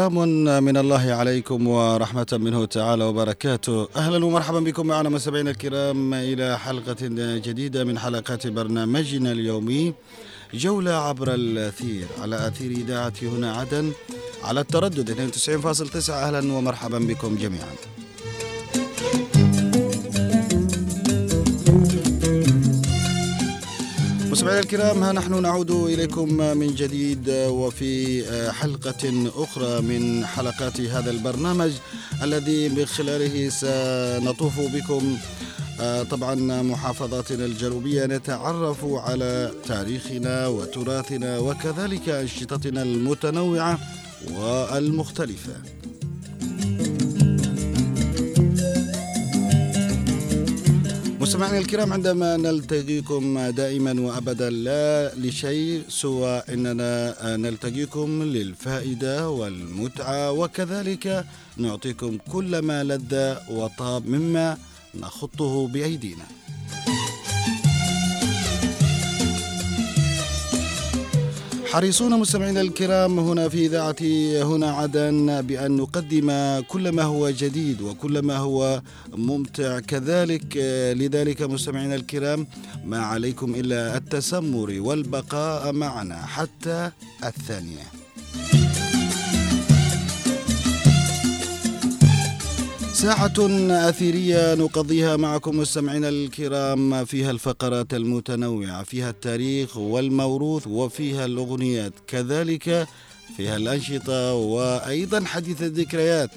سلام من الله عليكم ورحمة منه تعالى وبركاته. أهلا ومرحبا بكم معنا مستمعينا الكرام إلى حلقة جديدة من حلقات برنامجنا اليومي جولة عبر الأثير. على أثير إذاعة هنا عدن على التردد 92.9 أهلا ومرحبا بكم جميعا. مستمعينا الكرام ها نحن نعود إليكم من جديد وفي حلقة أخرى من حلقات هذا البرنامج الذي من خلاله سنطوف بكم. طبعا محافظاتنا الجنوبية نتعرف على تاريخنا وتراثنا وكذلك أنشطتنا المتنوعة والمختلفة. مستمعينا الكرام عندما نلتقيكم دائما وابدا لا لشيء سوى إننا نلتقيكم للفائدة والمتعة وكذلك نعطيكم كل ما لذ وطاب مما نخطه بأيدينا. حريصون مستمعينا الكرام هنا في إذاعة هنا عدن بأن نقدم كل ما هو جديد وكل ما هو ممتع. كذلك لذلك مستمعينا الكرام ما عليكم إلا التسمر والبقاء معنا حتى الثانية. ساعة أثيرية نقضيها معكم مستمعينا الكرام فيها الفقرات المتنوعة فيها التاريخ والموروث وفيها الأغنيات كذلك فيها الأنشطة وأيضا حديث الذكريات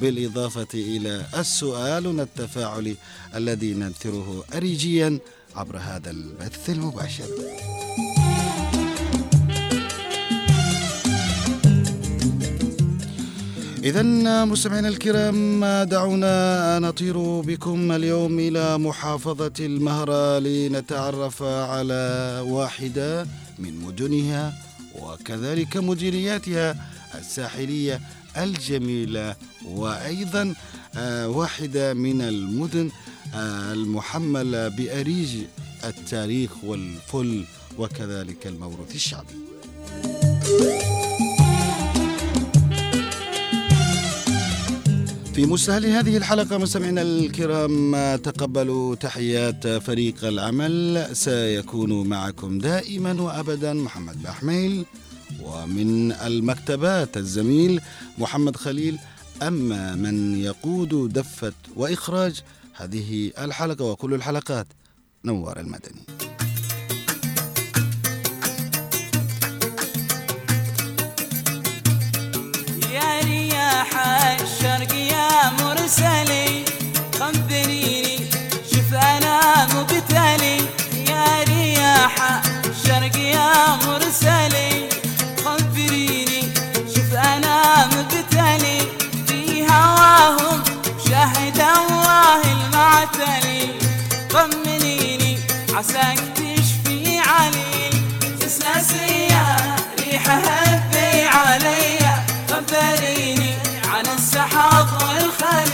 بالإضافة إلى السؤال التفاعلي الذي ننثره أريجيا عبر هذا البث المباشر. إذا مستمعينا الكرام دعونا نطير بكم اليوم إلى محافظة المهرة لنتعرف على واحدة من مدنها وكذلك مديرياتها الساحلية الجميلة وأيضا واحدة من المدن المحملة بأريج التاريخ والفل وكذلك الموروث الشعبي. في مستهل هذه الحلقة مستمعينا الكرام تقبلوا تحيات فريق العمل. سيكون معكم دائما وأبدا محمد بحميل ومن المكتبات الزميل محمد خليل. أما من يقود دفة وإخراج هذه الحلقة وكل الحلقات نوار المدني. رياح الشرق يا خبريني شوف مبتلي. يا الشرق يا خبريني شوف مبتلي. في هواهم طمنيني عساك تشفي ريحها هبي علي. عن السحاب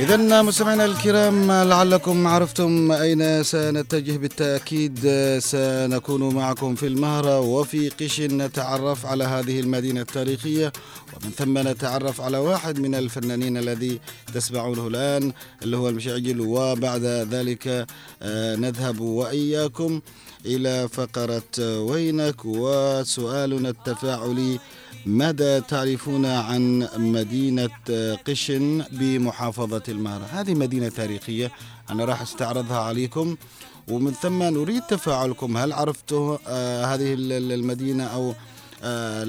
إذا مستمعينا الكرام لعلكم عرفتم أين سنتجه. بالتأكيد سنكون معكم في المهرة وفي قشن نتعرف على هذه المدينة التاريخية. ومن ثم نتعرف على واحد من الفنانين الذي تسمعونه الآن اللي هو المشعجل وبعد ذلك آه، نذهب وإياكم إلى فقرة وينك. وسؤالنا التفاعلي ماذا تعرفون عن مدينة قشن بمحافظة المهرة هذه مدينة تاريخية أنا راح أستعرضها عليكم. ومن ثم نريد تفاعلكم. هل عرفتوا آه هذه المدينة أو آه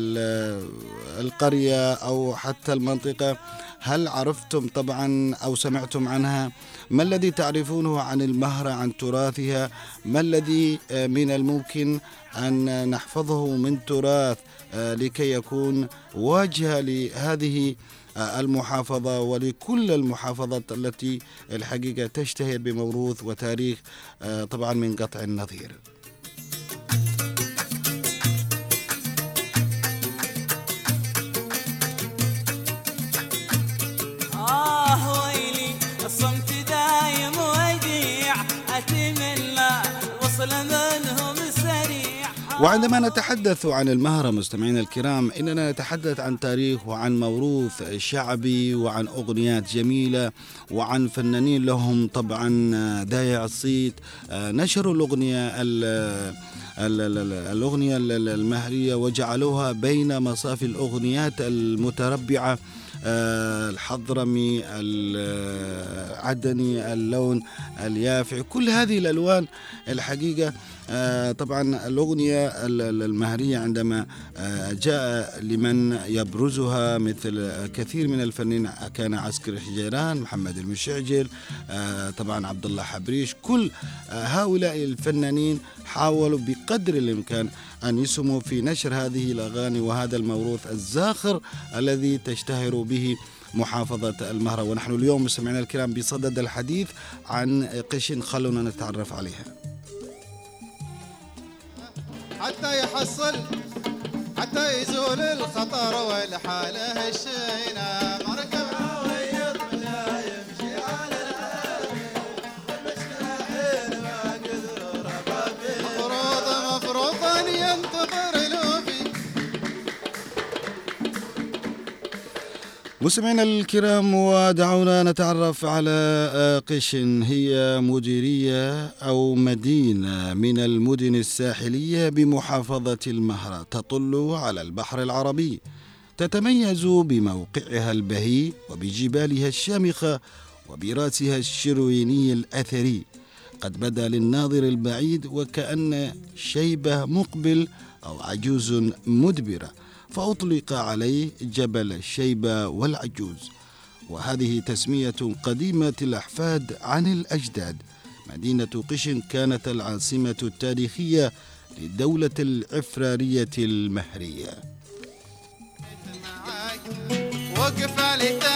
القرية أو حتى المنطقة؟ هل عرفتم طبعا أو سمعتم عنها؟ ما الذي تعرفونه عن المهرة عن تراثها؟ ما الذي آه، من الممكن أن نحفظه من تراث؟ لكي يكون واجهة لهذه آه، المحافظة ولكل المحافظات التي الحقيقة تشتهر بموروث وتاريخ طبعا من قطع النظير. وعندما نتحدث عن المهرة مستمعينا الكرام إننا نتحدث عن تاريخ وعن موروث شعبي وعن أغنيات جميلة وعن فنانين لهم طبعا دايع الصيت. نشروا الأغنية الأغنية المهرية وجعلوها بين مصاف الأغنيات المتربعة الحضرمي العدني اللون اليافع كل هذه الألوان الحقيقة. آه، طبعا الأغنية المهرية عندما آه، جاء لمن يبرزها مثل كثير من الفنانين كان عسكري حجيران محمد المشعجل آه، طبعا عبد الله حبريش كل هؤلاء الفنانين حاولوا بقدر الإمكان أن يسهموا في نشر هذه الأغاني وهذا الموروث الزاخر الذي تشتهر به محافظة المهرة. ونحن اليوم مستمعينا الكرام بصدد الحديث عن قشن خلونا نتعرف عليها. حتى يحصل حتى يزول الخطر والحاله الشينه مركب مستمعينا الكرام ودعونا نتعرف على قشن هي مديرية أو مدينة من المدن الساحلية بمحافظة المهرة تطل على البحر العربي. تتميز بموقعها البهي وبجبالها الشامخة وبرأسها الشرويني الأثري. قد بدا للناظر البعيد وكأن شيبة مقبل أو عجوز مدبرة. فأطلق عليه جبل الشيبة والعجوز. وهذه تسمية قديمة الأحفاد عن الأجداد. مدينة قشن كانت العاصمة التاريخية للدولة العفرارية المهرية. وقف لثاني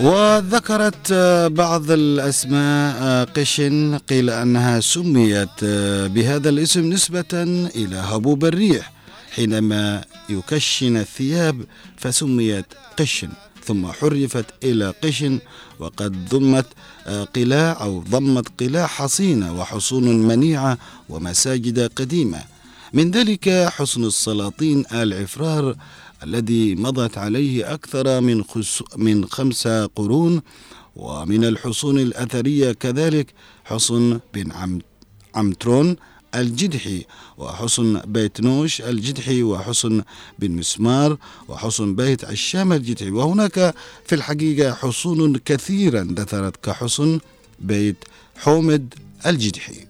وذكرت بعض الأسماء قشن قيل أنها سميت بهذا الاسم نسبة إلى هبوب الريح. حينما يكشن الثياب فسميت قشن ثم حرفت إلى قشن وقد ضمت قلاع أو ضمت قلاع حصينة وحصون منيعة ومساجد قديمة. من ذلك حصن السلاطين آل عفرار الذي مضت عليه أكثر من, من خمسة قرون ومن الحصون الأثرية كذلك حصن بن عم عمترون الجدحي وحصن بيت نوش الجدحي وحصن بن مسمار وحصن بيت عشام الجدحي. وهناك في الحقيقة حصون كثيرة اندثرت كحصن بيت حومد الجدحي.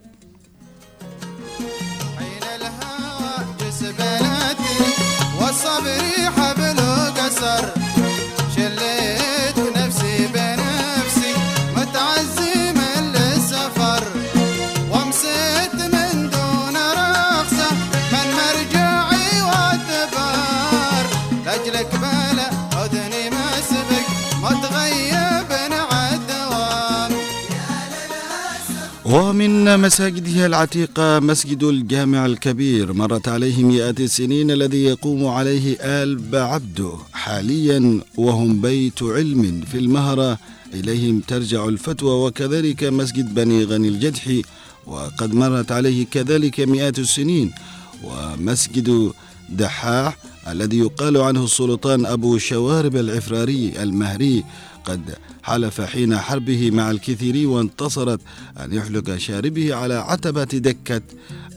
ومن مساجدها العتيقة مسجد الجامع الكبير مرت عليه مئات السنين الذي يقوم عليه آل بعبده حاليا وهم بيت علم في المهرة. إليهم ترجع الفتوى وكذلك مسجد بني غني الجدحي وقد مرت عليه كذلك مئات السنين. ومسجد دحاح الذي يقال عنه السلطان أبو شوارب العفراري المهري قد حلف حين حربه مع الكثيري وانتصرت أن يحلق شاربه على عتبة دكة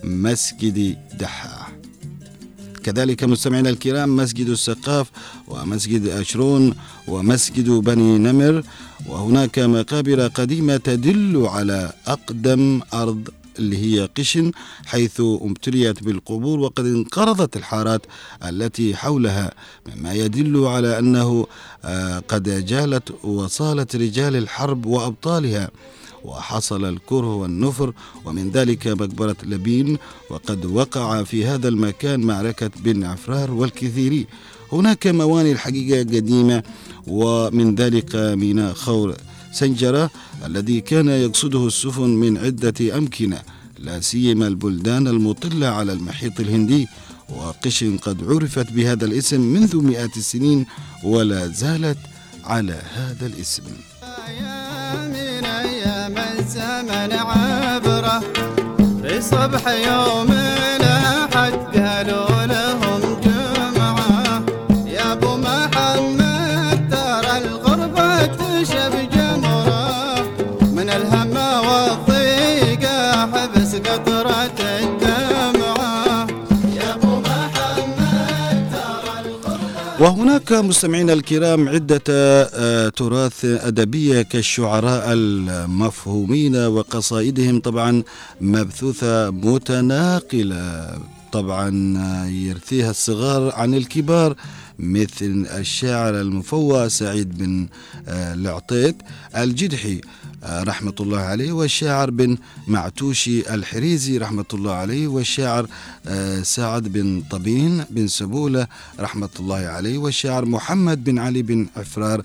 مسجد دحاح كذلك مستمعينا الكرام مسجد السقاف ومسجد أشرون ومسجد بني نمر وهناك مقابر قديمة تدل على أقدم أرض اللي هي قشن حيث امتليت بالقبور وقد انقرضت الحارات التي حولها مما يدل على أنه آه، قد جالت وصالت رجال الحرب وأبطالها وحصل الكره والنفر ومن ذلك مقبرة لبين وقد وقع في هذا المكان معركة بن عفرار والكثيري. هناك مواني الحقيقة قديمة ومن ذلك ميناء خور سنجرة الذي كان يقصده السفن من عدة أمكنة لا سيما البلدان المطلة على المحيط الهندي وقشن قد عرفت بهذا الاسم منذ مئات السنين ولا زالت على هذا الاسم. من أيام الزمن عبرة في صبح يوم وهناك مستمعينا الكرام عدة آه، تراث أدبية كالشعراء المفهومين وقصائدهم طبعا مبثوثة متناقلة. طبعا آه، يرثيها الصغار عن الكبار مثل الشاعر المفوى سعيد بن آه، العطيت الجدحي. رحمة الله عليه والشاعر بن معتوشي الحريزي رحمة الله عليه والشاعر آه، سعد بن طبين بن سبولة رحمة الله عليه والشاعر محمد بن علي بن عفرار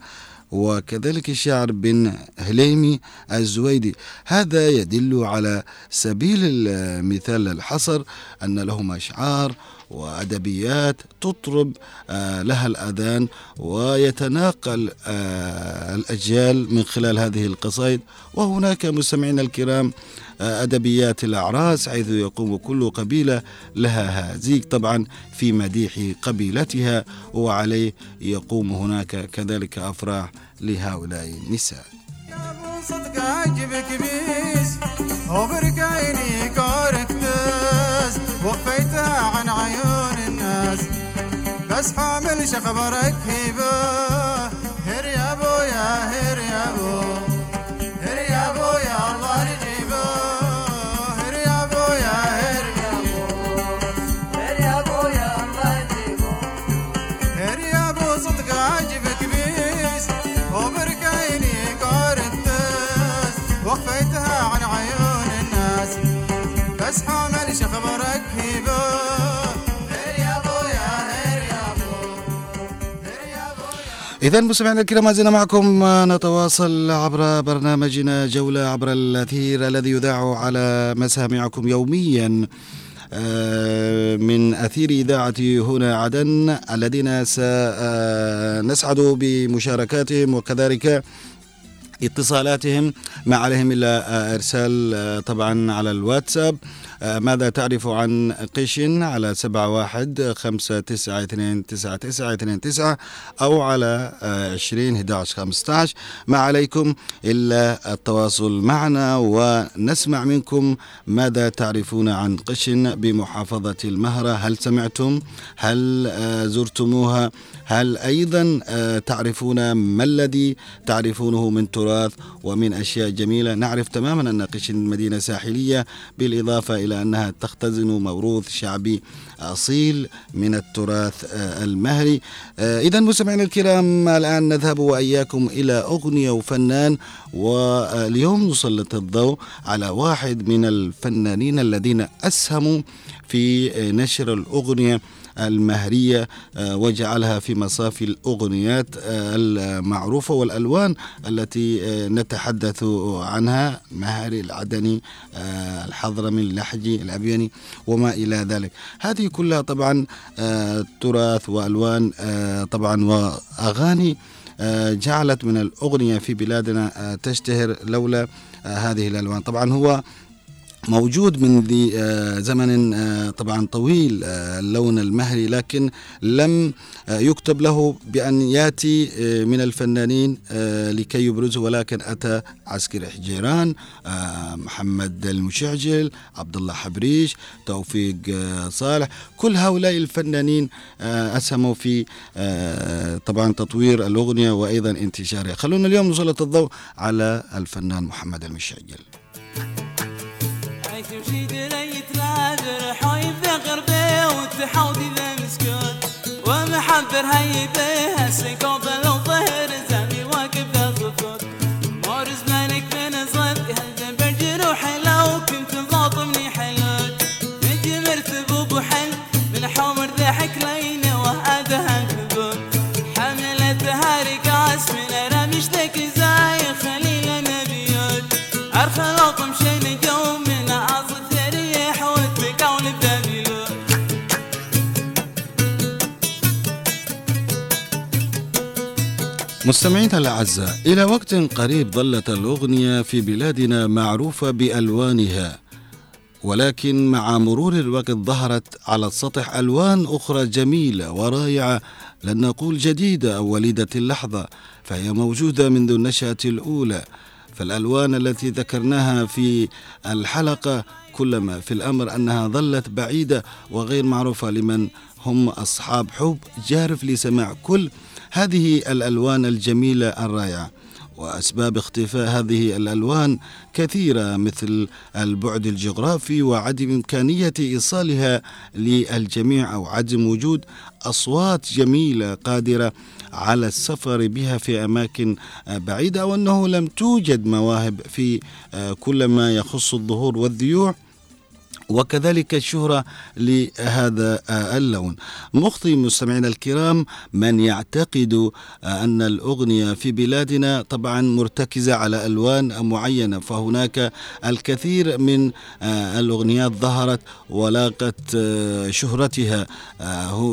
وكذلك الشاعر بن هليمي الزويدي. هذا يدل على سبيل المثال الحصر أن لهم أشعار وأدبيات تطرب آه، لها الأذان ويتناقل آه، الأجيال من خلال هذه القصائد. وهناك مستمعينا الكرام آه، أدبيات الأعراس حيث يقوم كل قبيلة لها هازيك طبعا في مديح قبيلتها وعليه يقوم هناك كذلك أفراح لهؤلاء النساء. وفيتها أصحاب الشيخ بركيبه إذا مستمعينا الكرام ما زلنا معكم نتواصل عبر برنامجنا جولة عبر الأثير الذي يذاع على مسامعكم يوميا آه، من أثير إذاعة هنا عدن الذين سنسعد بمشاركاتهم وكذلك اتصالاتهم ما عليهم إلا آه، إرسال آه، طبعا على الواتساب. آه، ماذا تعرف عن قشن على سبعة واحد خمسة تسعة اثنين تسعة تسعة اثنين تسعة أو على آه، عشرين هداش خمستاش ما عليكم إلا التواصل معنا ونسمع منكم ماذا تعرفون عن قشن بمحافظة المهرة. هل سمعتم؟ هل آه، زرتموها؟ هل أيضا آه، تعرفون ما الذي تعرفونه من تراث ومن أشياء جميلة؟ نعرف تماما أن قشن مدينة ساحلية بالإضافة إلى أنها تختزن موروث شعبي أصيل من التراث آه، المهري. إذا مستمعينا الكرام الآن نذهب وإياكم إلى أغنية وفنان واليوم نسلط الضوء على واحد من الفنانين الذين أسهموا في آه، نشر الأغنية. المهرية آه، وجعلها في مصاف الأغنيات آه، المعروفة والألوان التي آه، نتحدث عنها مهري العدني الحضرمي اللحجي الأبيني وما إلى ذلك. هذه كلها طبعا تراث وألوان طبعا وأغاني جعلت من الأغنية في بلادنا تشتهر لولا هذه الألوان. طبعا هو موجود منذ آه، زمن آه، طبعا طويل آه، اللون المهري لكن لم يكتب له بأن يأتي من الفنانين لكي يبرزه ولكن أتى عسكري حجيران محمد المشعجل عبد الله حبريش توفيق صالح. كل هؤلاء الفنانين أسهموا في طبعا تطوير الأغنية وأيضا انتشارها. خلونا اليوم نسلط الضوء على الفنان محمد المشعجل. عيش وشي دريت نادر حوي ذغر بيه وتحودي ذا مسكون ومحبر زامي واقف ذا صفوت مور زمانك من صد هل برجروحي لو كنت ضاطمني حلول نجي مرتب بحل من حمر ضحك لين وهذا كذوب حملتها رقاص من رمش ذك زاي خليل نبيول أرخلط مشين جو من مستمعينا الأعزاء إلى وقت قريب ظلت الأغنية في بلادنا معروفة بألوانها ولكن مع مرور الوقت ظهرت على السطح ألوان أخرى جميلة ورائعة لن نقول جديدة أو وليدة اللحظة فهي موجودة منذ النشأة الأولى فالألوان التي ذكرناها في الحلقة كلما في الأمر أنها ظلت بعيدة وغير معروفة لمن هم أصحاب حب جارف لسماع كل هذه الألوان الجميلة الرائعة وأسباب اختفاء هذه الألوان كثيرة مثل البعد الجغرافي وعدم إمكانية إيصالها للجميع أو عدم وجود أصوات جميلة قادرة على السفر بها في أماكن بعيدة أو أنه لم توجد مواهب في كل ما يخص الظهور والذيوع. وكذلك الشهرة لهذا اللون. مخطي مستمعينا الكرام من يعتقد أن الأغنية في بلادنا طبعا مرتكزة على ألوان معينة فهناك الكثير من الأغنيات ظهرت ولاقت شهرتها.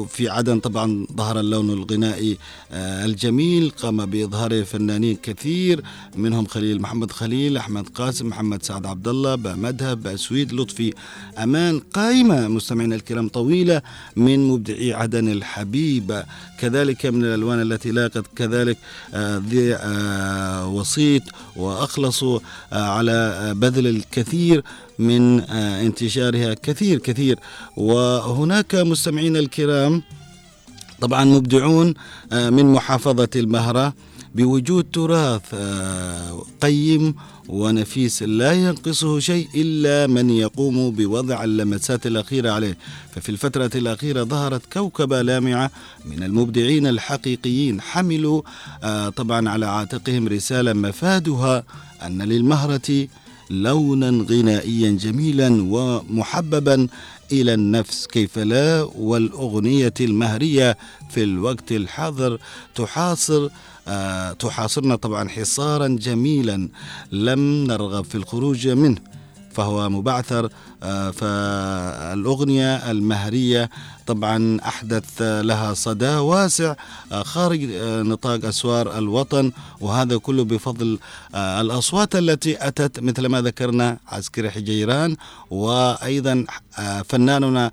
في عدن طبعا ظهر اللون الغنائي الجميل قام بإظهاره فنانين كثير منهم خليل محمد خليل أحمد قاسم محمد سعد عبد الله بمذهب بسويد لطفي أمان قائمة. مستمعينا الكرام طويلة من مبدعي عدن الحبيبة كذلك من الألوان التي لاقت كذلك ذي وسيط وأخلصوا على بذل الكثير من انتشارها. كثير كثير. وهناك مستمعينا الكرام طبعا مبدعون من محافظة المهرة. بوجود تراث قيم ونفيس لا ينقصه شيء إلا من يقوم بوضع اللمسات الأخيرة عليه. ففي الفترة الأخيرة ظهرت كوكبة لامعة من المبدعين الحقيقيين. حملوا طبعا على عاتقهم رسالة مفادها أن للمهرة لونا غنائيا جميلا ومحببا إلى النفس كيف لا؟ والأغنية المهرية في الوقت الحاضر تحاصر آه تحاصرنا طبعا حصارا جميلا لم نرغب في الخروج منه فهو مبعثر آه فالأغنية المهرية طبعا أحدث لها صدى واسع آه خارج نطاق أسوار الوطن وهذا كله بفضل الأصوات التي أتت مثل ما ذكرنا عسكري حجيران وأيضا فناننا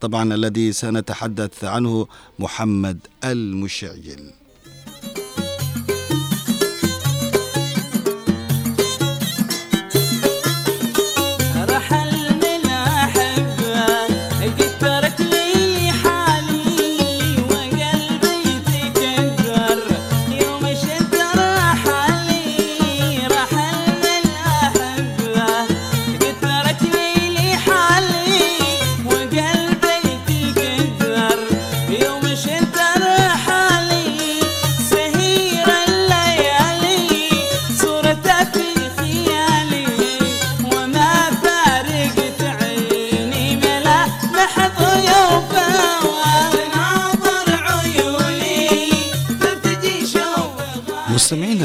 طبعا الذي سنتحدث عنه محمد المشعجل.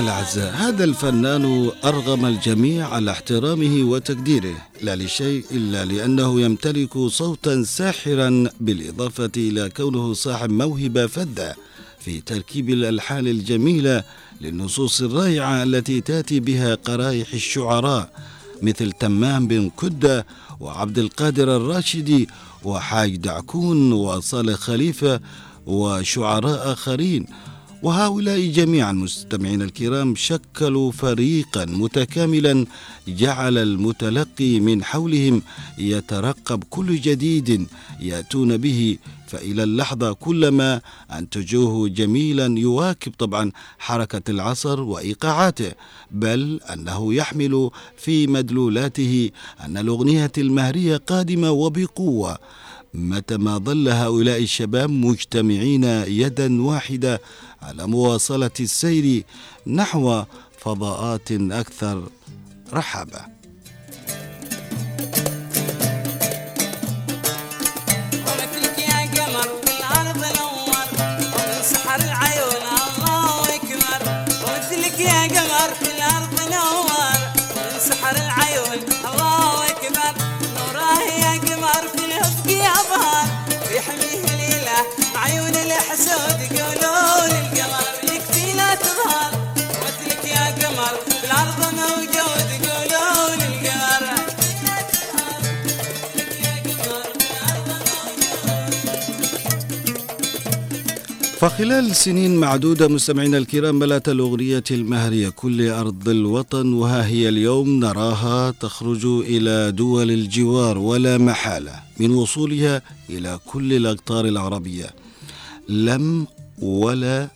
الأعزاء هذا الفنان أرغم الجميع على احترامه وتقديره لا لشيء إلا لأنه يمتلك صوتا ساحرا بالإضافة إلى كونه صاحب موهبة فذة في تركيب الألحان الجميلة للنصوص الرائعة التي تأتي بها قرائح الشعراء مثل تمام بن كدة وعبد القادر الراشدي وحاج دعكون وصالح خليفة وشعراء آخرين. وهؤلاء جميعا مستمعين الكرام شكلوا فريقا متكاملا جعل المتلقي من حولهم يترقب كل جديد يأتون به. فإلى اللحظة كلما أنتجوه جميلا يواكب طبعا حركة العصر وإيقاعاته بل أنه يحمل في مدلولاته أن الأغنية المهرية قادمة وبقوة. متى ما ظل هؤلاء الشباب مجتمعين يدا واحدة على مواصلة السير نحو فضاءات ومن سحر العيون الله أكبر. ومثلك يا قمر بالارض نور فخلال سنين معدودة مستمعينا الكرام ملأت الأغنية المهرية كل أرض الوطن وها هي اليوم نراها تخرج إلى دول الجوار ولا محالة من وصولها إلى كل الأقطار العربية. لم ولا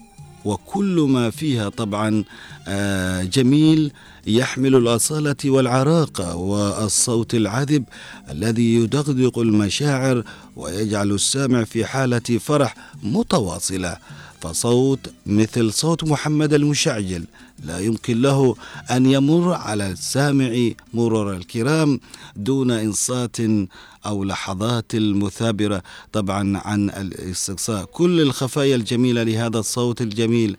وكل ما فيها طبعا آه، جميل يحمل الأصالة والعراقة والصوت العذب الذي يدغدغ المشاعر ويجعل السامع في حالة فرح متواصلة. فصوت مثل صوت محمد المشعجل لا يمكن له أن يمر على السامع مرور الكرام دون إنصات أو لحظات المثابرة. طبعا عن الاستقصاء كل الخفايا الجميلة لهذا الصوت الجميل.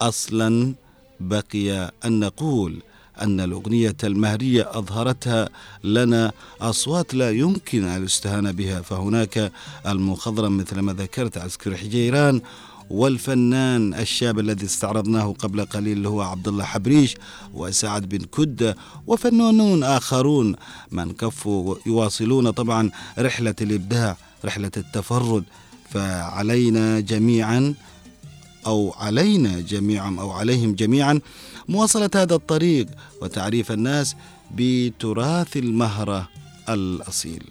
أصلا بقي أن نقول أن الأغنية المهرية أظهرتها لنا أصوات لا يمكن الاستهانة بها فهناك المخضرم مثل ما ذكرت عسكر حجيران والفنان الشاب الذي استعرضناه قبل قليل اللي هو عبد الله حبريش وسعد بن كدة وفنانون آخرون من كفوا يواصلون طبعا رحلة الإبداع رحلة التفرد فعلينا جميعا أو علينا جميعا أو عليهم جميعا مواصلة هذا الطريق وتعريف الناس بتراث المهرة الأصيل.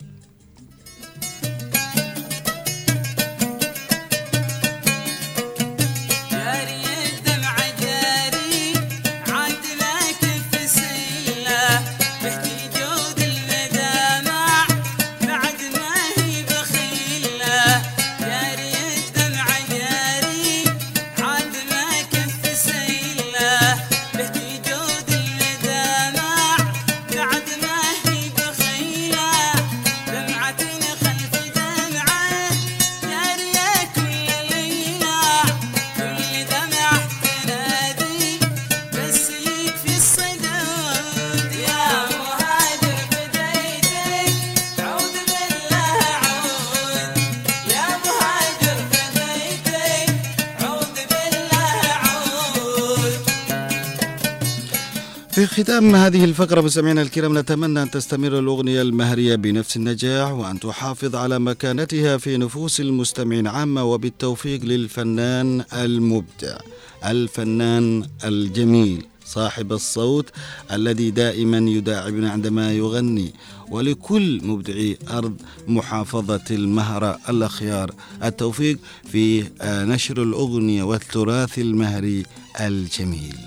ختام هذه الفقرة مستمعينا الكرام نتمنى أن تستمر الأغنية المهرية بنفس النجاح وأن تحافظ على مكانتها في نفوس المستمعين. عامة وبالتوفيق للفنان المبدع الفنان الجميل صاحب الصوت الذي دائما يداعبنا عندما يغني. ولكل مبدعي أرض محافظة المهرة الأخيار. التوفيق في آه، نشر الأغنية والتراث المهري الجميل.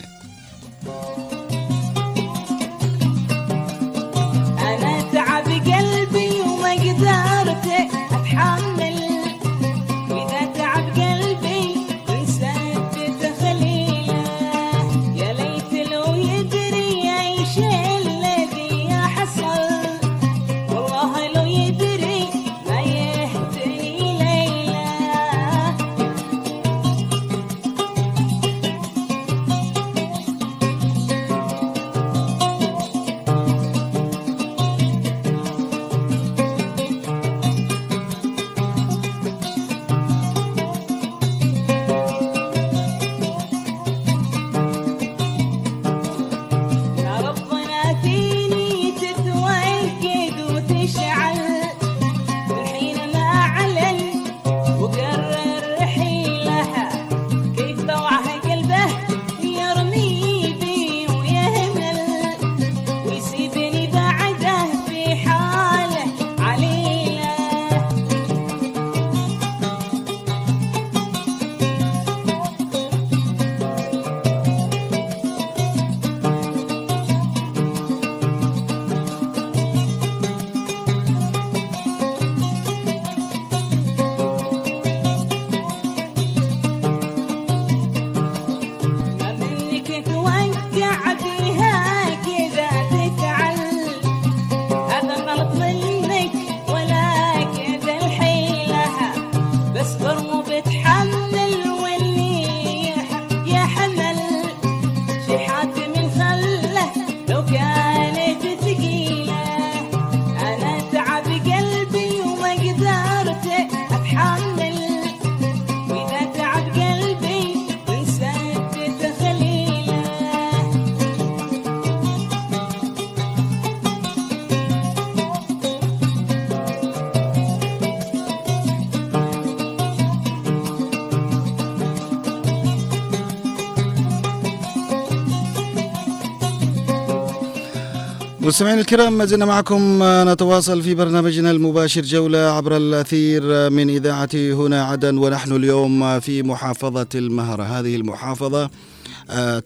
مستمعينا الكرام ما زلنا معكم نتواصل في برنامجنا المباشر جولة عبر الأثير من إذاعة هنا عدن ونحن اليوم في محافظة المهرة. هذه المحافظة آه،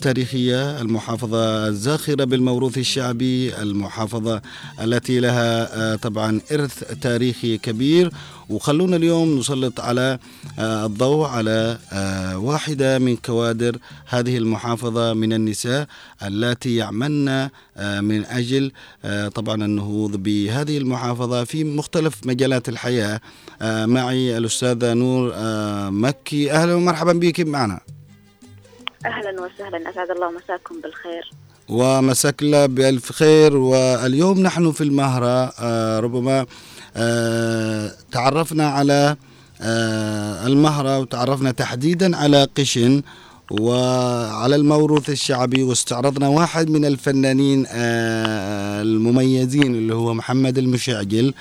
تاريخية المحافظة الزاخرة بالموروث الشعبي المحافظة التي لها آه، طبعا إرث تاريخي كبير. وخلونا اليوم نسلط على آه، الضوء على آه، واحدة من كوادر هذه المحافظة من النساء اللاتي يعملن من أجل طبعا النهوض بهذه المحافظة في مختلف مجالات الحياة. معي الأستاذة نور مكي. أهلا ومرحبا بك معنا. أهلا وسهلا. أسعد الله مساكم بالخير. ومساك الله بألف خير. واليوم نحن في المهرة. آه، ربما آه، تعرفنا على آه، المهرة وتعرفنا تحديدا على قشن. وعلى الموروث الشعبي واستعرضنا واحد من الفنانين آه، المميزين اللي هو محمد المشعجل.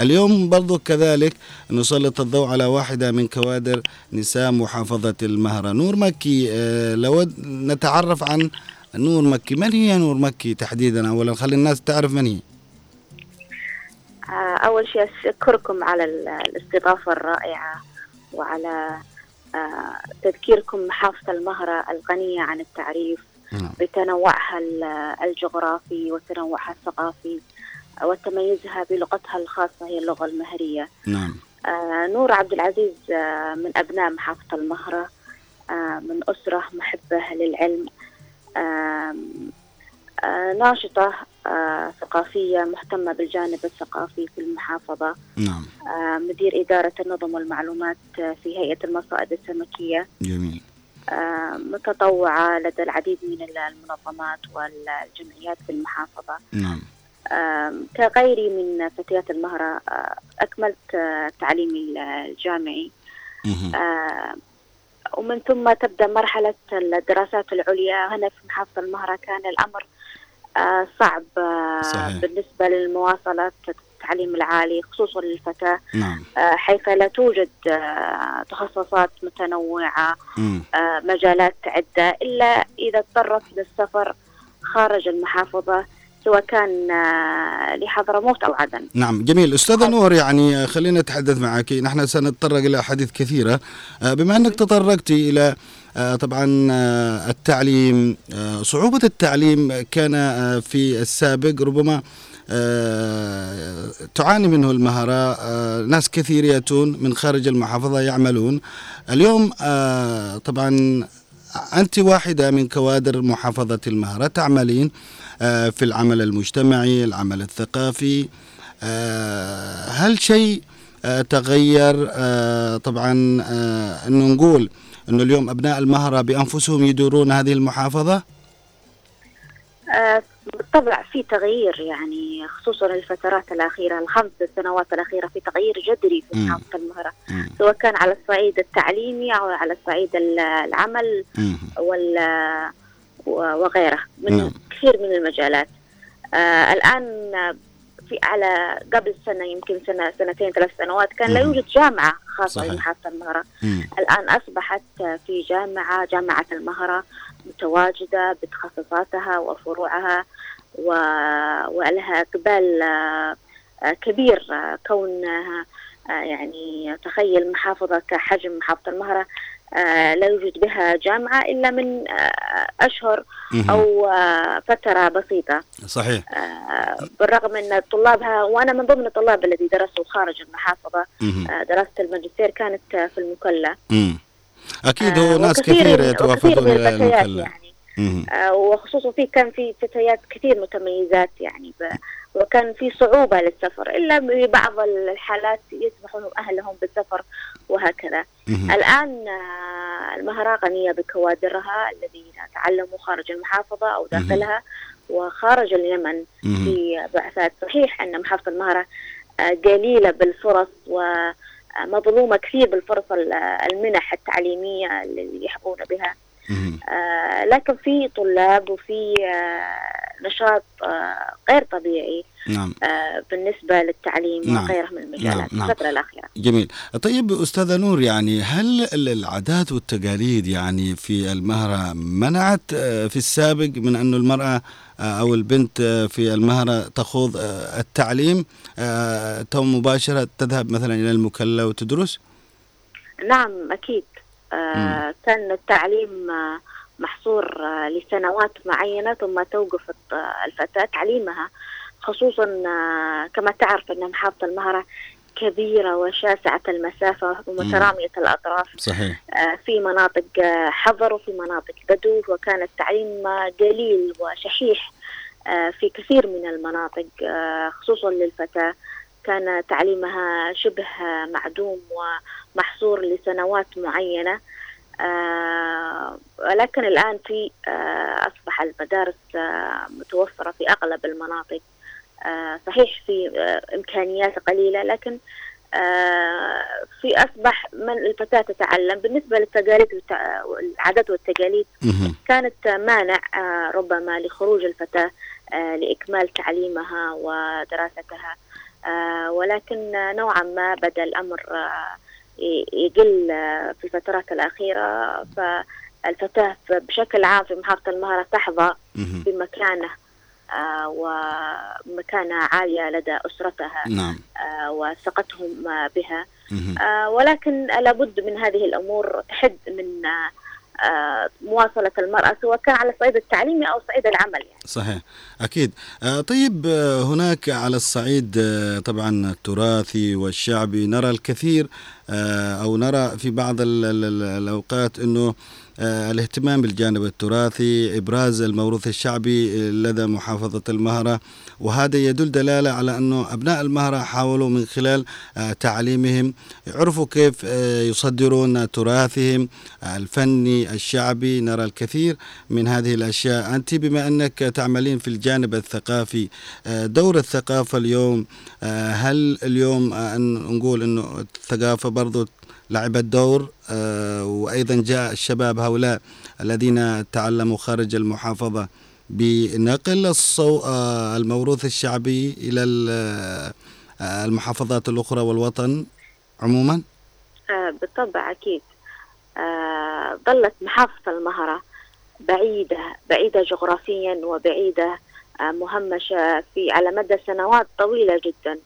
اليوم برضو كذلك نسلط الضوء على واحدة من كوادر نساء محافظة المهرة نور مكي. آه، لو نتعرف عن نور مكي من هي نور مكي تحديدا؟ أولا خلي الناس تعرف من هي. آه، أول شيء أشكركم على ال- الاستضافة الرائعة وعلى تذكيركم محافظة المهرة الغنية عن التعريف نعم. بتنوعها ال- الجغرافي وتنوعها الثقافي وتميزها بلغتها الخاصة هي اللغة المهرية نعم آه، نور عبد العزيز آه، من أبناء محافظة المهرة آه، من أسرة محبة للعلم آه، ناشطة آه، ثقافية مهتمة بالجانب الثقافي في المحافظة. نعم. آه، مدير إدارة النظم والمعلومات آه، في هيئة المصائد السمكية. جميل. آه، متطوعة لدى العديد من المنظمات والجمعيات في المحافظة. نعم. كغيري من فتيات المهرة آه، أكملت آه، تعليمي الجامعي. آه، ومن ثم تبدأ مرحلة الدراسات العليا. هنا في محافظة المهرة كان الأمر آه، صعب آه، صحيح. بالنسبة للمواصلة التعليم العالي خصوصا للفتاة. نعم. آه، حيث لا توجد آه، تخصصات متنوعة. آه، مجالات عدة إلا إذا اضطرت للسفر خارج المحافظة سواء كان آه، لحضرموت أو عدن. نعم جميل. أستاذة نور يعني خلينا نتحدث معك. نحن سنتطرق إلى أحاديث كثيرة. آه، بما أنك تطرقت إلى آه، طبعا آه، التعليم آه، صعوبة التعليم كان آه، في السابق ربما آه، تعاني منه المهرة آه، ناس كثير يأتون من خارج المحافظة يعملون. اليوم آه، طبعا أنت واحدة من كوادر محافظة المهرة تعملين آه، في العمل المجتمعي العمل الثقافي. آه، هل شيء آه، تغير؟ آه، طبعا آه، أنه نقول أنه اليوم أبناء المهرة بأنفسهم يدورون هذه المحافظة آه، بالطبع في تغيير يعني خصوصا الفترات الأخيرة الخمس سنوات الأخيرة في تغيير جذري في المهرة مم. سواء كان على الصعيد التعليمي أو على الصعيد ال- العمل مم. وال وغيره من نعم. كثير من المجالات آه الآن في على قبل سنة يمكن سنة سنتين ثلاث سنوات كان لا. يوجد جامعة خاصة صحيح. لمحافظة المهرة مم. الآن أصبحت في جامعة جامعة المهرة متواجدة بتخصصاتها وفروعها و... ولها إقبال آه، كبير آه، كونها آه، يعني تخيل محافظة كحجم محافظة المهرة لا يوجد بها جامعة إلا من آه، أشهر. أو آه، فترة بسيطة صحيح آه، بالرغم أن طلابها وأنا من ضمن الطلاب الذي درسوا خارج المحافظة. آه، دراسة الماجستير كانت آه، في المكلا مم. أكيد آه، هو ناس كثير يتوافدون المكلا يعني. آه، وخصوصا في كان في فتيات كثير متميزات يعني. وكان في صعوبة للسفر إلا ببعض الحالات يسمحون أهلهم بالسفر وهكذا. الآن آه، المهرة غنية بكوادرها الذين تعلموا خارج المحافظة أو داخلها وخارج اليمن. في بعثات صحيح أن محافظة المهرة آه، قليلة بالفرص ومظلومة كثير بالفرص ال- المنح التعليمية اللي يحظون بها. آه، لكن في طلاب وفي آه، نشاط آه، غير طبيعي نعم. آه، بالنسبة للتعليم نعم. وغيرها من المجالات نعم، نعم. الفترة الأخيرة. جميل. طيب أستاذة نور يعني هل ال- العادات والتقاليد يعني في المهرة منعت في السابق من أن المرأة أو البنت في المهرة تخوض التعليم تو مباشرة تذهب مثلا إلى المكلا وتدرس؟ نعم أكيد. كان التعليم آه، محصور آه، لسنوات معينة ثم توقف الفتاة تعليمها. خصوصا آه، كما تعرف أن محافظة المهرة كبيرة وشاسعة المسافة ومترامية الأطراف. صحيح. آه، في مناطق آه، حظر وفي مناطق بدو وكان التعليم آه، قليل وشحيح آه، في كثير من المناطق. آه، خصوصا للفتاة كان تعليمها شبه آه، معدوم ومحصور لسنوات معينة. آه، ولكن الآن في آه، أصبح المدارس آه، متوفرة في أغلب المناطق. صحيح في إمكانيات قليلة لكن في أصبح من الفتاة تتعلم. بالنسبة للتقاليد والعادات والتقاليد. كانت مانع ربما لخروج الفتاة لإكمال تعليمها ودراستها. ولكن نوعا ما بدأ الأمر يقل في الفترات الأخيرة فالفتاة بشكل عام في محافظة المهرة تحظى. بمكانة آه، ومكانة عالية لدى أسرتها نعم آه، وثقتهم بها. آه، ولكن لابد من هذه الأمور تحد من مواصلة المرأة سواء كان على الصعيد التعليمي أو صعيد العمل يعني. صحيح أكيد آه، طيب آه، هناك على الصعيد آه، طبعا التراثي والشعبي نرى الكثير آه، أو نرى في بعض ال- ال- ال- الأوقات أنه آه، الاهتمام بالجانب التراثي إبراز الموروث الشعبي لدى محافظة المهرة. وهذا يدل دلالة على أنه أبناء المهرة حاولوا من خلال آه، تعليمهم يعرفوا كيف آه، يصدرون تراثهم آه، الفني الشعبي. نرى الكثير من هذه الأشياء. أنت بما أنك تعملين في الجانب الثقافي آه، دور الثقافة اليوم آه، هل اليوم آه، نقول أنه الثقافة برضو لعبت دور؟ آه، وأيضا جاء الشباب هؤلاء الذين تعلموا خارج المحافظة بنقل الصو... آه، الموروث الشعبي إلى آه، المحافظات الأخرى والوطن عموما؟ آه، بالطبع أكيد. آه، ظلت محافظة المهرة بعيدة بعيدة جغرافيا وبعيدة آه، مهمشة في على مدى سنوات طويلة جدا.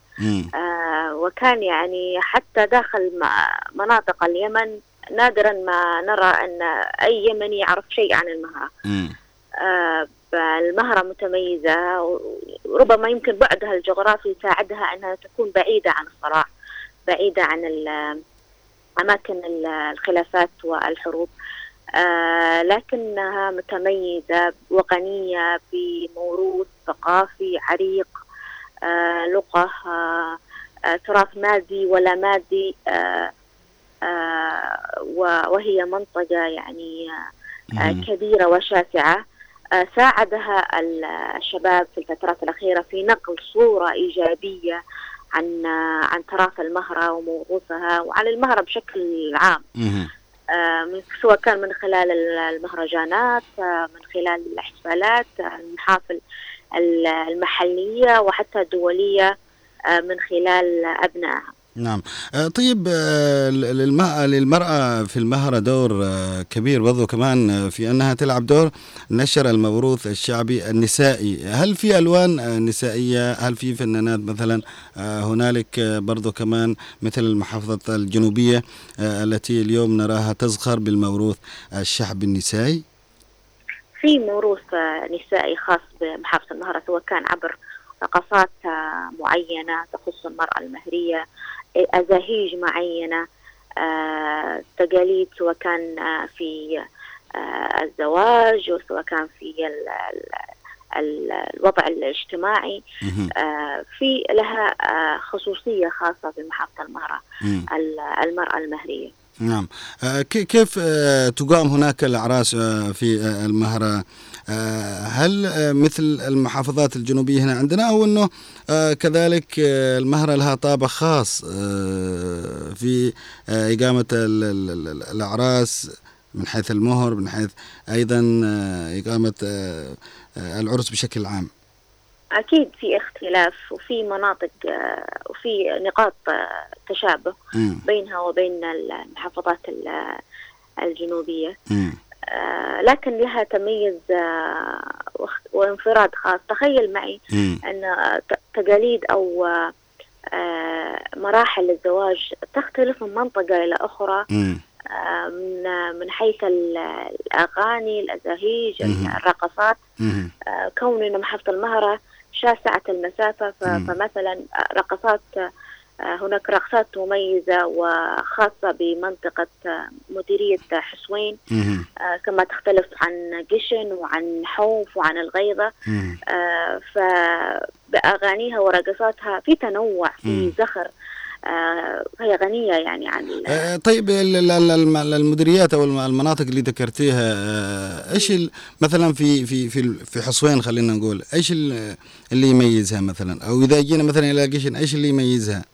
آه، وكان يعني حتى داخل مناطق اليمن نادرا ما نرى أن أي يمني يعرف شيء عن المهرة. آه، المهرة متميزة وربما يمكن بعدها الجغرافي يساعدها أنها تكون بعيدة عن الصراع بعيدة عن أماكن ال- الخلافات والحروب آه، لكنها متميزة وغنية بموروث ثقافي عريق آه، لغة آه، آه، تراث مادي ولا مادي آه، وهي منطقة يعني آه، آه،. كبيرة وشاسعة آه، ساعدها ال- الشباب في الفترات الأخيرة في نقل صورة إيجابية عن آه، عن تراث المهرة وموروثها وعن المهرة بشكل عام. آه، سواء كان من خلال ال- المهرجانات آه، من خلال الاحتفالات آه، المحافل ال- المحلية وحتى الدولية آه، من خلال أبنائها نعم. آه، طيب آه، للم- للمرأة في المهرة دور آه، كبير برضو كمان في أنها تلعب دور نشر الموروث الشعبي النسائي. هل في ألوان نسائية؟ هل في فنانات مثلا؟ هنالك برضو كمان مثل المحافظة الجنوبية التي اليوم نراها تزخر بالموروث الشعبي النسائي. في موروث نسائي خاص بمحافظة المهرة سواء كان عبر رقصات معينة تخص المرأة المهرية أزاهيج معينة آه، تقاليد سواء كان آه، في آه، الزواج وسواء كان في ال- ال- ال- الوضع الاجتماعي في لها خصوصية خاصة في محافظة المهرة مم. ال- المرأة المهرية نعم. آه، كي- كيف آه، تقام هناك الأعراس آه، في المهرة؟ هل مثل المحافظات الجنوبية هنا عندنا أو أنه كذلك المهرة لها طابع خاص في إقامة ال- ال- ال- الأعراس من حيث المهر من حيث أيضا إقامة العرس بشكل عام؟ أكيد في اختلاف وفي مناطق آه، وفي نقاط آه، تشابه مم. بينها وبين المحافظات مم. آه، لكن لها تميز وانفراد خاص تخيل معي مم. ت- تقاليد أو آه، مراحل الزواج تختلف من منطقة إلى أخرى مم. آه، من من حيث ال- الأغاني الأزاهيج مهم. الرقصات مم. كون أن محافظة المهرة شاسعة المسافة. فمثلا رقصات آه، هناك رقصات مميزة وخاصة بمنطقة آه، مديرية حسوين. آه، كما تختلف عن قشن وعن حوف وعن الغيضة. آه، فبأغانيها ورقصاتها في تنوع. في زخر آه، هي غنية يعني عن آه، طيب ال- ال- ال- الم- المديريات أو الم- المناطق اللي ذكرتيها آه، إيش ال- مثلا في في في في حصوين خلينا نقول إيش ال- اللي يميزها مثلا؟ أو إذا جينا مثلا إلى قشن إيش اللي يميزها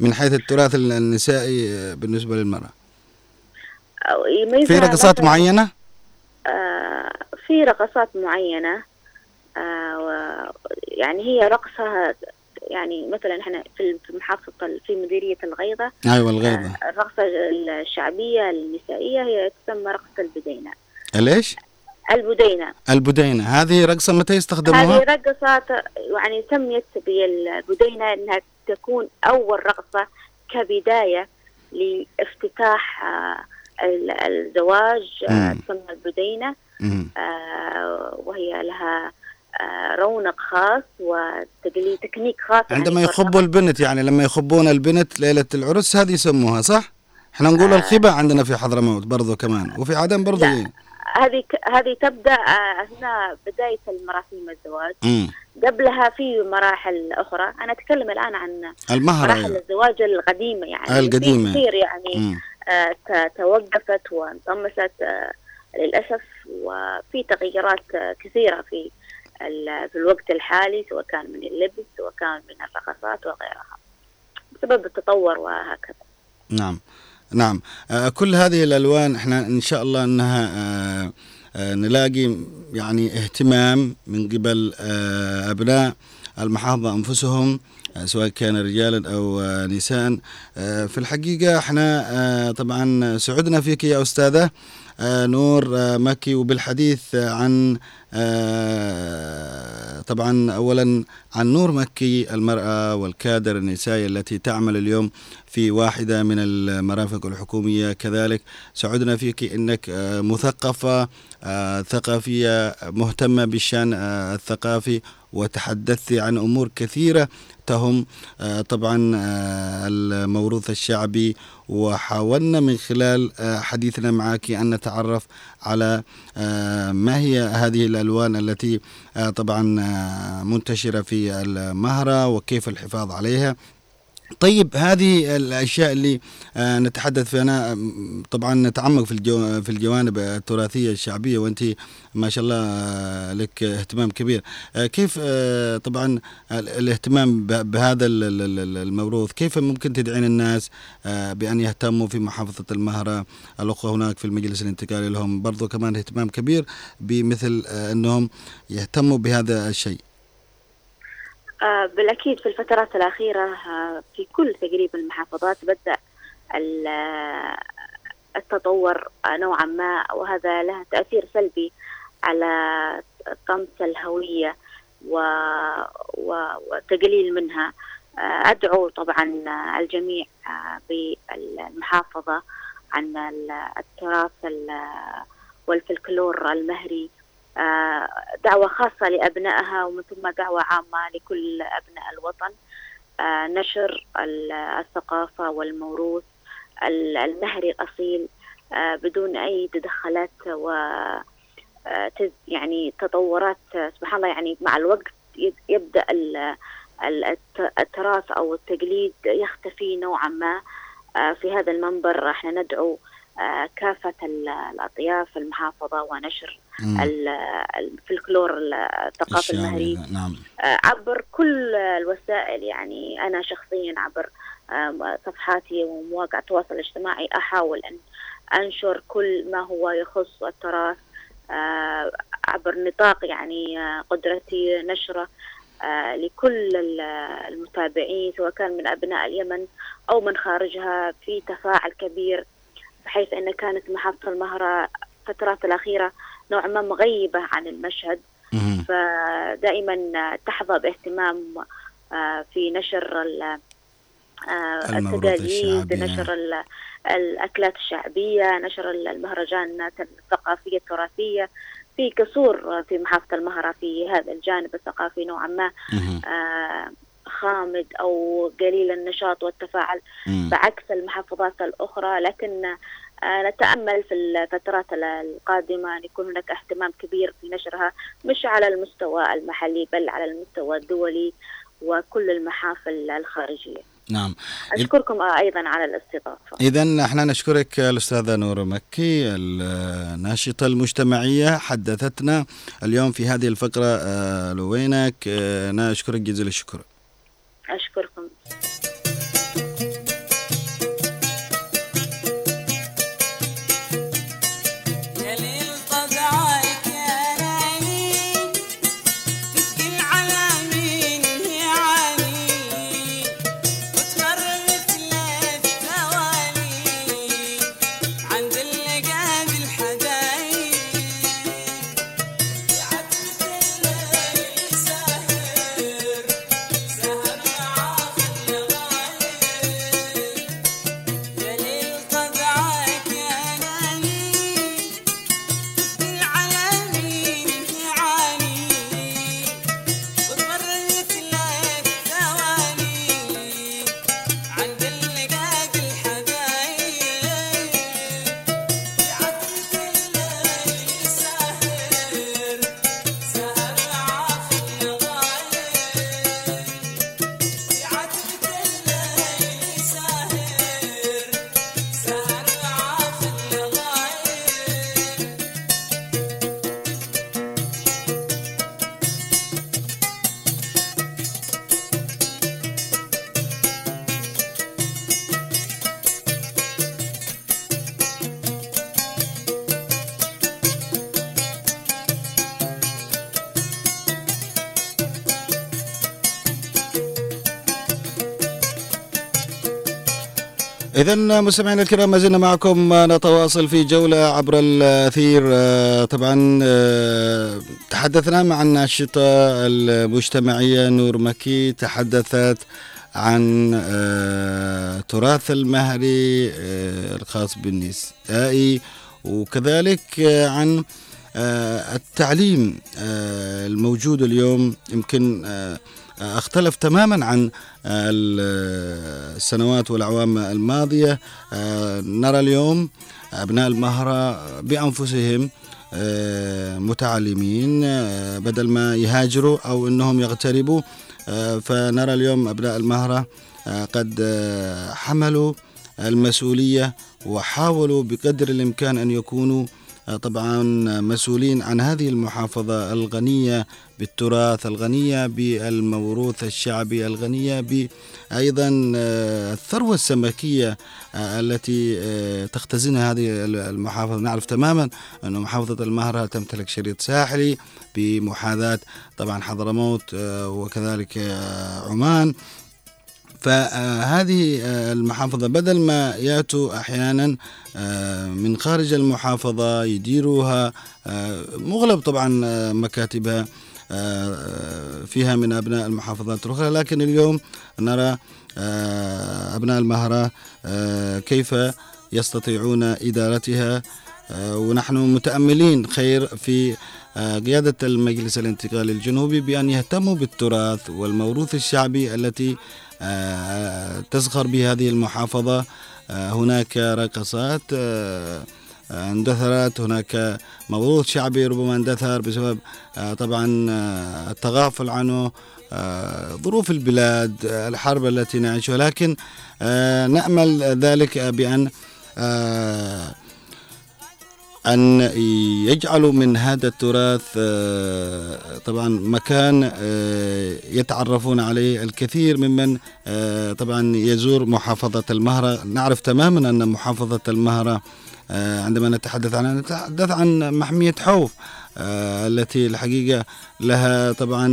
من حيث التراث ال- النسائي بالنسبة للمرأة؟ أو يميزها في رقصات آه، في رقصات معينة آه، يعني هي رقصها يعني مثلا إحنا في ال- في مديرية الغيضة أيوه الغيضة. آه، الرقصة الشعبية النسائية هي تسمى رقصة البدينة. ليش البدينة. البدينة. هذه رقصة متى هذه يستخدموها رقصات يعني سميت بالبدينة إنها تكون أول رقصة كبداية لافتتاح آه، ال- الزواج آه،. تسمى البدينة. آه، وهي لها آه، رونق خاص وتقليد تكنيك خاص عندما يعني يخبوا البنت يعني لما يخبون البنت ليلة العرس هذه يسموها صح إحنا نقول الخبا عندنا في حضرموت برضو كمان وفي عدن برضو. هذه ك- هذه تبدأ آه، هنا بداية المراسيم الزواج مم. قبلها في مراحل أخرى أنا أتكلم الآن عن المهر مراحل أيوة. الزواج القديمة يعني آه، القديمة. في كثير يعني مم. آه، توقفت وانطمست آه، للأسف وفي تغيرات آه، كثيرة في في الوقت الحالي سواء كان من اللبس سواء كان من الرقصات وغيرها. بسبب التطور وهكذا. نعم. نعم. آه كل هذه الألوان إحنا إن شاء الله إنها آه آه نلاقي يعني اهتمام من قبل أبناء المحافظة أنفسهم سواء كان رجالا أو نساء. في الحقيقة إحنا طبعا سعدنا فيك يا أستاذة. نور آه مكي. وبالحديث آه عن آه طبعا اولا عن نور مكي المرأة والكادر النسائي التي تعمل اليوم في واحدة من المرافق الحكومية. كذلك سعدنا فيك إنك آه مثقفة آه ثقافية مهتمة بالشأن آه الثقافي وتحدثت عن أمور كثيرة تهم آه طبعا آه الموروث الشعبي وحاولنا من خلال آه حديثنا معك أن نتعرف على ما هي هذه الألوان التي طبعا منتشرة في المهرة وكيف الحفاظ عليها. طيب هذه الأشياء اللي آه نتحدث فيها. طبعا نتعمق في الجو في الجوانب التراثية الشعبية وأنت ما شاء الله آه لك اهتمام كبير. آه كيف طبعا الاهتمام بهذا الموروث؟ كيف ممكن تدعين الناس بأن يهتموا في محافظة المهرة؟ الأخوة هناك في المجلس الانتقالي لهم برضو كمان اهتمام كبير بمثل أنهم يهتموا بهذا الشيء. بالأكيد في الفترات الأخيرة آه في كل تقريبا المحافظات بدأ التطور آه نوعا ما وهذا له تأثير سلبي على طمس الهوية وتقليل منها. أدعو طبعا الجميع بالمحافظة عن التراث والفلكلور المهري دعوة خاصة لأبنائها ومن ثم دعوة عامة لكل أبناء الوطن. نشر الثقافة والموروث المهري الأصيل بدون أي تدخلات و يعني تطورات سبحان الله يعني مع الوقت يبدأ التراث أو التقليد يختفي نوعا ما. في هذا المنبر إحنا ندعو كافة الأطياف المحافظة ونشر الفلكلور الثقافي المهري نعم. عبر كل الوسائل يعني أنا شخصيا عبر صفحاتي ومواقع التواصل الاجتماعي أحاول أن أنشر كل ما هو يخص التراث آه، عبر نطاق يعني آه، قدرتي نشرة آه، لكل ال- المتابعين سواء كان من أبناء اليمن أو من خارجها في تفاعل كبير بحيث أن كانت محافظة المهرة الفترات الأخيرة نوعا ما مغيبة عن المشهد. فدائما تحظى باهتمام آه، في نشر آه، التقاليد. نشر ال- الأكلات الشعبية نشر المهرجانات الثقافية التراثية في كسور في محافظة المهرة في هذا الجانب الثقافي نوعا ما خامد أو قليل النشاط والتفاعل مم. بعكس المحافظات الأخرى لكن آه، نتأمل في الفترات ال- القادمة أن يكون هناك اهتمام كبير في نشرها مش على المستوى المحلي بل على المستوى الدولي وكل المحافل الخارجية. نعم. أشكركم أيضا على الاستضافة. إذا إحنا نشكرك الأستاذة نور مكي الناشطة المجتمعية حدثتنا اليوم في هذه الفقرة آه، لوينك آه، نشكرك جزيل الشكر. أشكركم. إذا مستمعينا الكرام ما زلنا معكم. نتواصل في جولة عبر الأثير. آه، طبعا آه، تحدثنا مع الناشطة المجتمعية نور مكي تحدثت عن آه، تراث المهري الخاص بالنسائي وكذلك عن التعليم الموجود اليوم. يمكن اختلف تماما عن آه، السنوات والأعوام الماضية. آه، نرى اليوم أبناء المهرة بأنفسهم آه، متعلمين بدل ما يهاجروا أو إنهم يغتربوا. فنرى اليوم أبناء المهرة آه، قد حملوا المسؤولية وحاولوا بقدر الإمكان أن يكونوا طبعا مسؤولين عن هذه المحافظة الغنية بالتراث الغنية بالموروث الشعبي الغنية ب- أيضا آه، الثروة السمكية آه، التي آه، تختزنها هذه المحافظة. نعرف تماما أن محافظة المهرة تمتلك شريط ساحلي بمحاذاة. طبعا حضرموت وكذلك عمان. فهذه المحافظة بدل ما يأتوا أحيانا آه، من خارج المحافظة يديروها آه، مغلب طبعا آه، مكاتبها آه، فيها من أبناء المحافظات الأخرى. لكن اليوم نرى آه، أبناء المهرة آه، كيف يستطيعون إدارتها آه، ونحن متأملين خير في آه، قيادة المجلس الانتقالي الجنوبي بأن يهتموا بالتراث والموروث الشعبي التي آه، تزخر به هذه المحافظة. آه، هناك رقصات آه، آه، اندثرت. هناك موروث شعبي ربما اندثر بسبب آه، طبعا آه، التغافل عنه آه، ظروف البلاد آه، الحرب التي نعيشها. لكن آه، نأمل ذلك بأن آه، أن يجعلوا من هذا التراث آه، طبعا مكان آه، يتعرفون عليه الكثير ممن آه، طبعا يزور محافظة المهرة. نعرف تماما أن محافظة المهرة عندما نتحدث عنها نتحدث عن محمية حوف التي الحقيقة لها طبعا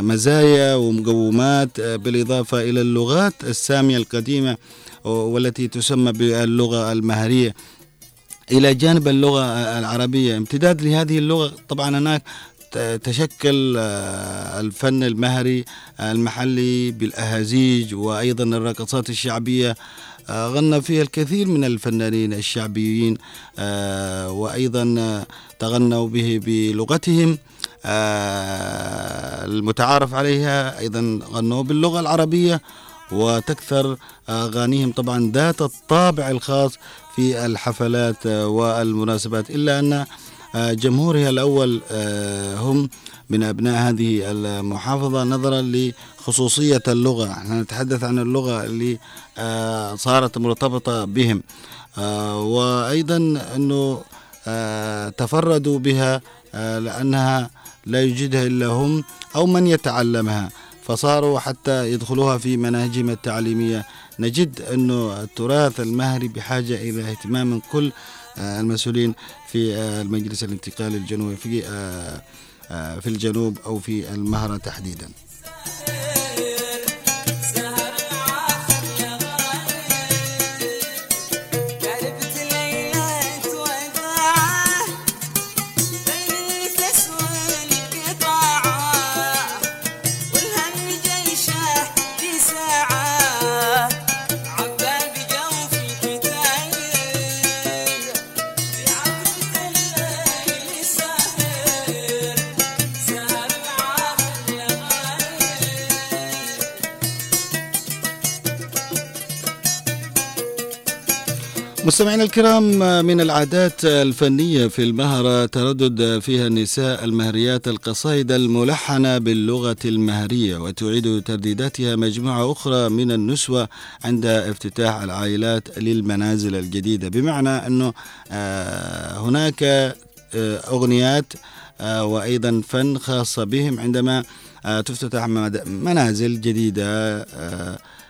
مزايا ومقومات بالإضافة إلى اللغات السامية القديمة والتي تسمى باللغة المهرية. إلى جانب اللغة العربية. امتداد لهذه اللغة طبعا هناك تشكل آه، الفن المهري المحلي بالأهازيج وأيضا الرقصات الشعبية. آه، غنى فيها الكثير من الفنانين الشعبيين آه، آه، تغنوا به بلغتهم. آه، المتعارف عليها أيضا غنوا باللغة العربية وتكثر أغانيهم. طبعا ذات الطابع الخاص في الحفلات والمناسبات إلا أن آه، جمهورها الأول آه، هم من أبناء هذه المحافظة نظرا لخصوصية اللغة. إحنا نتحدث عن اللغة اللي آه، صارت مرتبطة بهم وأيضا أنه تفردوا بها لأنها لا يوجدها إلا هم أو من يتعلمها. فصاروا حتى يدخلوها في مناهجهم التعليمية. نجد أنه التراث المهري بحاجة إلى اهتمام من كل آه، المسؤولين في آه، المجلس الانتقالي الجنوبي في آه، في الجنوب أو في المهرة تحديدا. مستمعينا الكرام من العادات الفنية في المهرة تردد فيها النساء المهريات القصائد الملحنة باللغة المهرية وتعيد ترديداتها مجموعة أخرى من النسوة عند افتتاح العائلات للمنازل الجديدة. بمعنى أنه آه، هناك آه، أغنيات آه، وأيضا فن خاصة بهم عندما تفتتح منازل جديدة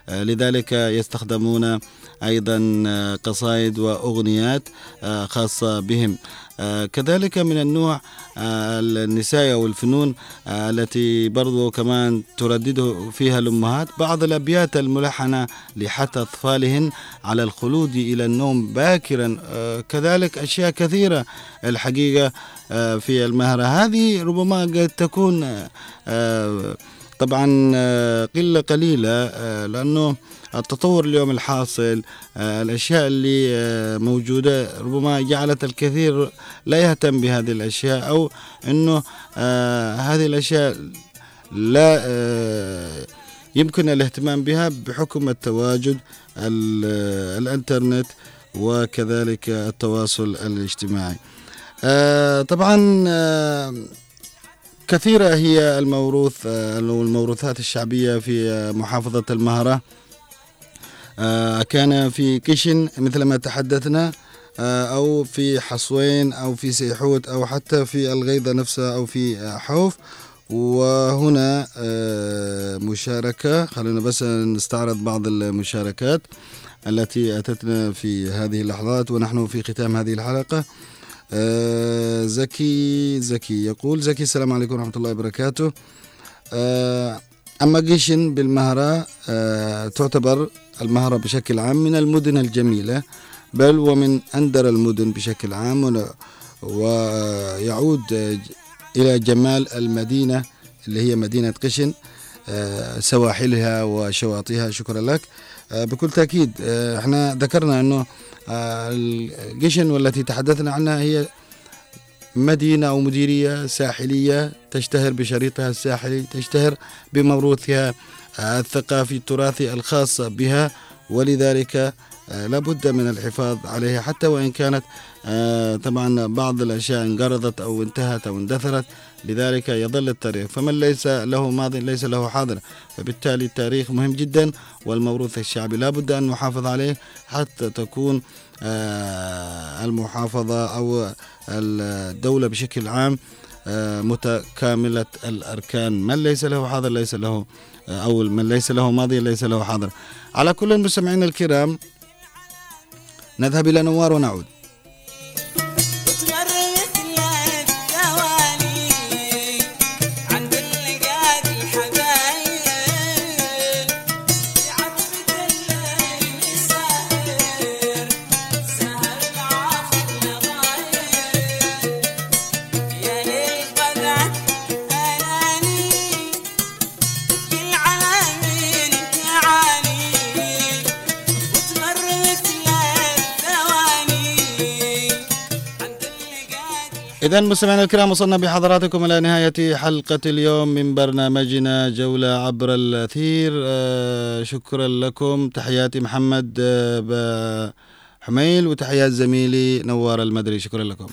لذلك يستخدمون أيضا آه، قصائد وأغنيات آه، خاصة بهم. آه، كذلك من النوع آه، النساء والفنون آه، التي برضو كمان تردده فيها الأمهات بعض الأبيات الملحنة لحث أطفالهن على الخلود إلى النوم باكرا. آه، كذلك أشياء كثيرة الحقيقة آه، في المهرة. هذه ربما قد تكون آه، آه، طبعا آه، قلة قليلة آه، لأنه التطور اليوم الحاصل آه، الأشياء اللي موجودة ربما جعلت الكثير لا يهتم بهذه الأشياء أو أنه هذه الأشياء لا يمكن الاهتمام بها بحكم التواجد ال- الإنترنت وكذلك التواصل الاجتماعي. طبعا كثيرة هي الموروث آه، الموروثات الشعبية في آه، محافظة المهرة. آه، كان في كشن مثل ما تحدثنا أو في حصوين أو في سيحوت أو حتى في الغيضة نفسها أو في حوف. وهنا مشاركة خلينا بس نستعرض بعض المشاركات التي أتتنا في هذه اللحظات ونحن في ختام هذه الحلقة. آه، زكي زكي يقول زكي السلام عليكم ورحمة الله وبركاته. آه، أما قشن بالمهرة آه، تعتبر المهرة بشكل عام من المدن الجميلة بل ومن أندر المدن بشكل عام ويعود إلى جمال المدينة اللي هي مدينة قشن سواحلها وشواطئها. شكرا لك. بكل تأكيد إحنا ذكرنا أنه القشن والتي تحدثنا عنها هي مدينة أو مديرية ساحلية تشتهر بشريطها الساحلي تشتهر بموروثها الثقافي التراثي الخاص بها ولذلك لابد من الحفاظ عليها حتى وإن كانت آه، طبعا بعض الأشياء انقرضت أو انتهت أو اندثرت لذلك يظل التاريخ. فمن ليس له ماضي ليس له حاضر. فبالتالي التاريخ مهم جدا والموروث الشعبي لابد أن نحافظ عليه حتى تكون آه، المحافظة أو الدولة بشكل عام آه، متكاملة الأركان. من ليس له حاضر ليس له آه، أو من ليس له ماضي ليس له حاضر. على كل المستمعين الكرام نذهب إلى نوار ونعود. إذا مستمعينا الكرام وصلنا بحضراتكم إلى نهاية حلقة اليوم من برنامجنا جولة عبر الأثير. آه، شكرا لكم. تحياتي محمد آه، حميل وتحيات زميلي نوار المدري. شكرا لكم.